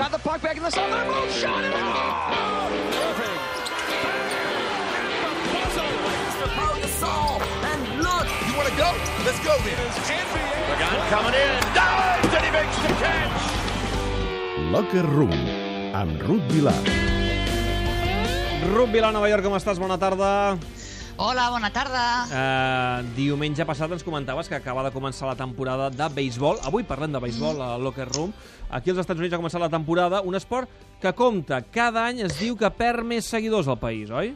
Got the puck back in the center. Boom, shot it out. And look, you want to go? Let's go then. Pagan coming in. Dives and he makes the catch. Locker Room, amb Ruth Vilar. Ruth Vila, Nova York, com estàs? Bona tarda. Hola, bona tarda. Uh, diumenge passat ens comentaves que acaba de començar la temporada de béisbol. Avui parlem de béisbol a Locker Room. Aquí als Estats Units ha començat la temporada, un esport que compta. Cada any es diu que perd més seguidors al país, oi?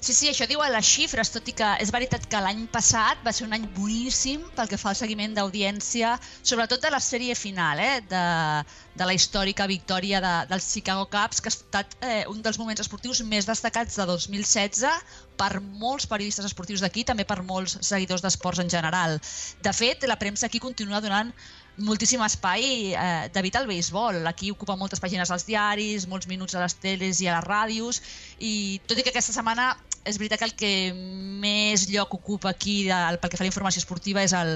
Sí, sí, això diuen les xifres, tot i que és veritat que l'any passat va ser un any boníssim pel que fa al seguiment d'audiència, sobretot de la sèrie final, eh, de, de la històrica victòria de, dels Chicago Cubs, que ha estat eh, un dels moments esportius més destacats de 2016 per molts periodistes esportius d'aquí, també per molts seguidors d'esports en general. De fet, la premsa aquí continua donant moltíssim espai eh, David al béisbol. Aquí ocupa moltes pàgines als diaris, molts minuts a les teles i a les ràdios, i tot i que aquesta setmana és veritat que el que més lloc ocupa aquí de, pel que fa a la informació esportiva és el,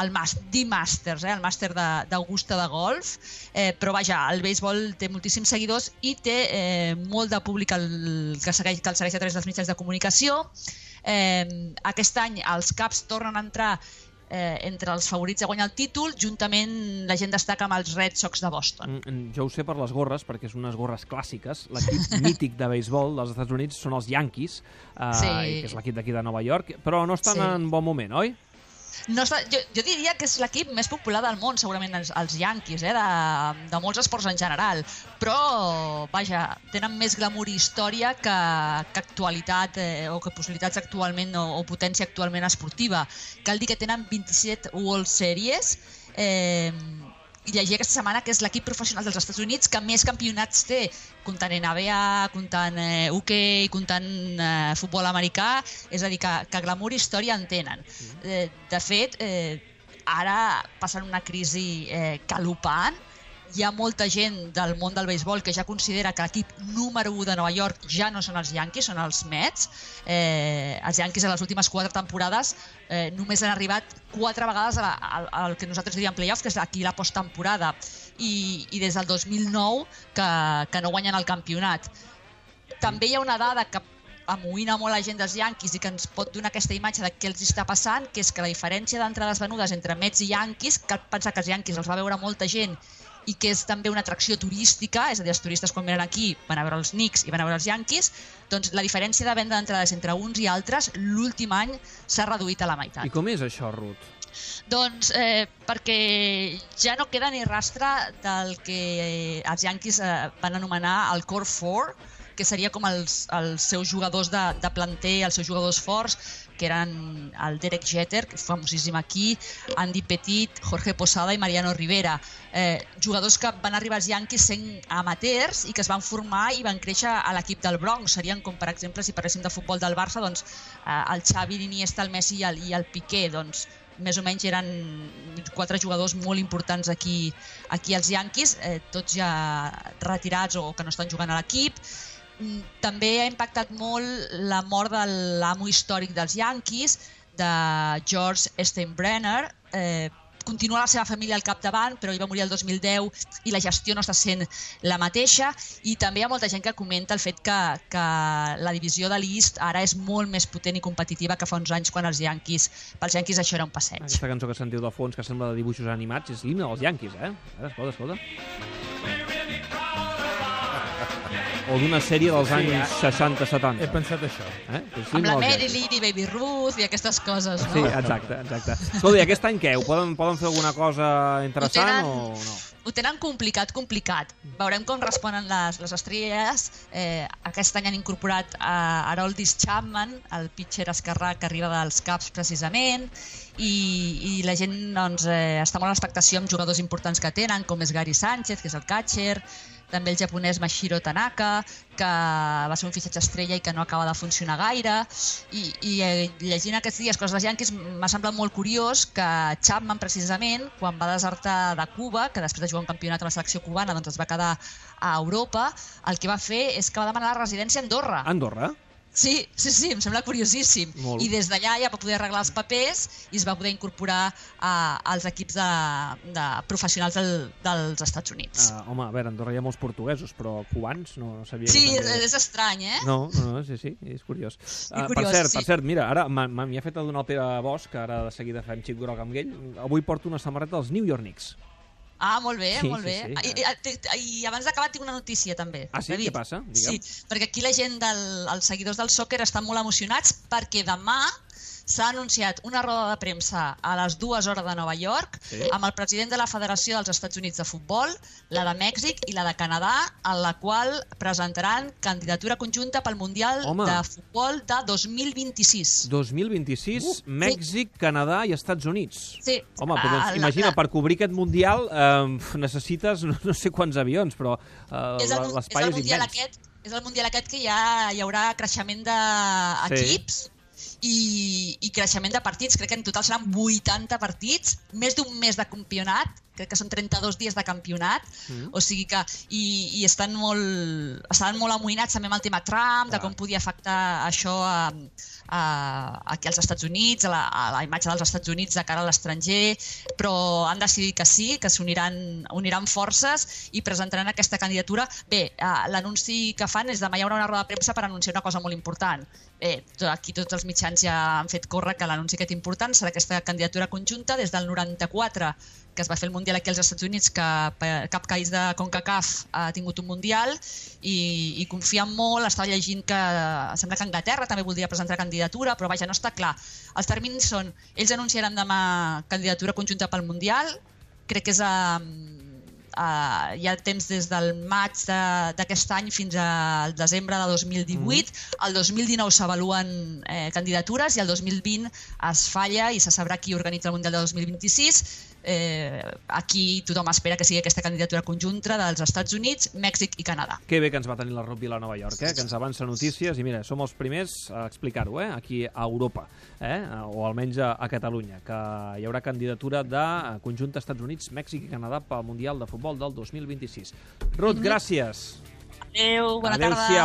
el The Masters, eh, el màster d'Augusta de, de golf, eh, però vaja, el béisbol té moltíssims seguidors i té eh, molt de públic el, que, segueix, que el segueix a través dels mitjans de comunicació. Eh, aquest any els Caps tornen a entrar eh, entre els favorits a guanyar el títol, juntament la gent destaca amb els Red Sox de Boston. Mm, Jo ho sé per les gorres, perquè són unes gorres clàssiques. L'equip mític de béisbol dels Estats Units són els Yankees, uh, Sí. que és l'equip d'aquí de Nova York, però no estan Sí. en bon moment, oi? No està, jo, jo diria que és l'equip més popular del món, segurament els, els Yankees, eh, de, de molts esports en general. Però, vaja, tenen més glamour i història que, que actualitat eh, o que possibilitats actualment o, o potència actualment esportiva. Cal dir que tenen 27 World Series eh, llegia aquesta setmana que és l'equip professional dels Estats Units que més campionats té, comptant NBA, comptant eh, hoquei, comptant eh, futbol americà, és a dir, que, que glamour i història en tenen. Eh, de fet, eh, ara passen una crisi eh, calupant, hi ha molta gent del món del béisbol que ja considera que l'equip número 1 de Nova York ja no són els Yankees, són els Mets. Eh, els Yankees en les últimes quatre temporades eh, només han arribat quatre vegades al, que nosaltres diríem playoff, que és aquí la posttemporada, i, i des del 2009 que, que no guanyen el campionat. També hi ha una dada que amoïna molt la gent dels Yankees i que ens pot donar aquesta imatge de què els està passant, que és que la diferència d'entrades venudes entre Mets i Yankees, cal pensar que els Yankees els va veure molta gent i que és també una atracció turística, és a dir, els turistes quan venen aquí van a veure els Knicks i van a veure els Yankees, doncs la diferència de venda d'entrades entre uns i altres l'últim any s'ha reduït a la meitat. I com és això, Ruth? Doncs eh, perquè ja no queda ni rastre del que eh, els Yankees eh, van anomenar el Core 4, que seria com els, els seus jugadors de, de planter, els seus jugadors forts, que eren el Derek Jeter, que és famosíssim aquí, Andy Petit, Jorge Posada i Mariano Rivera. Eh, jugadors que van arribar als Yankees sent amateurs i que es van formar i van créixer a l'equip del Bronx. Serien com, per exemple, si parléssim de futbol del Barça, doncs eh, el Xavi, l'Iniesta, el Messi i el, i el Piqué, doncs més o menys eren quatre jugadors molt importants aquí, aquí als Yankees, eh, tots ja retirats o que no estan jugant a l'equip. També ha impactat molt la mort de l'amo històric dels Yankees, de George Steinbrenner, eh, continua la seva família al capdavant, però ell va morir el 2010 i la gestió no està sent la mateixa i també hi ha molta gent que comenta el fet que, que la divisió de l'East ara és molt més potent i competitiva que fa uns anys quan els Yankees, pels Yankees això era un passeig. Aquesta cançó que sentiu de fons, que sembla de dibuixos animats, és l'himne dels Yankees, eh? Ara, escolta, escolta. O d'una sèrie dels anys 60-70. He pensat això. Eh? És Amb l'himne la. Marilyn i Baby Ruth i aquestes coses, no? Sí, exacte, exacte. Escolta, aquest any què? Ho poden, poden fer alguna cosa interessant tenen- o no? ho tenen complicat, complicat. Veurem com responen les, les estrelles. Eh, aquest any han incorporat a Haroldis Chapman, el pitcher esquerrà que arriba dels Caps precisament, i, i la gent doncs, eh, està molt a l'expectació amb jugadors importants que tenen, com és Gary Sánchez, que és el catcher, també el japonès Mashiro Tanaka, que va ser un fitxatge estrella i que no acaba de funcionar gaire. I, i eh, llegint aquests dies coses dels Yankees m'ha semblat molt curiós que Chapman, precisament, quan va desertar de Cuba, que després de jugar un campionat amb la selecció cubana doncs es va quedar a Europa, el que va fer és que va demanar la residència a Andorra. Andorra? Sí, sí, sí, em sembla curiosíssim. Molt. I des d'allà ja va poder arreglar els papers i es va poder incorporar a, als equips de, de professionals del, dels Estats Units. Uh, home, a veure, a Andorra hi ha molts portuguesos, però cubans no, no sabia sí, que és, també... és estrany, eh? No, no, no, sí, sí, és curiós. Uh, per curiós, cert, sí. per cert, mira, ara m'hi ha fet adonar el Pere Bosch, que ara de seguida fem xip groc amb ell. Avui porto una samarreta dels New York Knicks. Ah, molt bé, Sí, molt sí, bé. sí. I, i, I abans d'acabar tinc una notícia també. Ah, sí? David. Què passa? Digue'm. Sí, perquè aquí la gent, del, els seguidors del soccer estan molt emocionats perquè demà s'ha anunciat una roda de premsa a les dues hores de Nova York Sí. amb el president de la Federació dels Estats Units de Futbol, la de Mèxic i la de Canadà, en la qual presentaran candidatura conjunta pel Mundial Home. de Futbol de 2026. 2026, Mèxic, Canadà i Estats Units. Sí. Home, però, Ah, la- imagina, la- per cobrir aquest Mundial eh, necessites no, no sé quants avions, però eh, és el, és l'espai el és, mundial immens. aquest és el mundial aquest que ja hi haurà creixement d'equips i, i creixement de partits. Crec que en total seran 80 partits, més d'un mes de campionat, crec que són 32 dies de campionat, Mm. o sigui que i, i estan molt estaven molt amoïnats també amb el tema Trump, de com podia afectar això a, a, aquí als Estats Units, a la, a la imatge dels Estats Units de cara a l'estranger, però han decidit que sí, que s'uniran uniran forces i presentaran aquesta candidatura. Bé, eh, l'anunci que fan és demà hi haurà una roda de premsa per anunciar una cosa molt important. Bé, aquí tots els mitjans ja han fet córrer que l'anunci aquest important serà aquesta candidatura conjunta des del 94 que es va fer el Mundial aquí als Estats Units, que cap país de CONCACAF ha tingut un Mundial i, i confien molt, estava llegint que sembla que Anglaterra també voldria presentar candidatura, però vaja, no està clar. Els terminis són, ells anunciaran demà candidatura conjunta pel Mundial, crec que és a, Uh, hi ha temps des del maig de- d'aquest any fins al desembre de 2018. Mm. El 2019 s'avaluen eh, candidatures i el 2020 es falla i se sabrà qui organitza el Mundial de 2026. Eh, aquí tothom espera que sigui aquesta candidatura conjunta dels Estats Units, Mèxic i Canadà. Que bé que ens va tenir la rugby a la Nova York, eh? que ens avança notícies i mira, som els primers a explicar-ho eh? aquí a Europa, eh? o almenys a, a Catalunya, que hi haurà candidatura de eh, conjunt Estats Units, Mèxic i Canadà pel Mundial de Futbol del 2026. Ruth, gràcies. Adéu, bona tarda. Adéu-siau.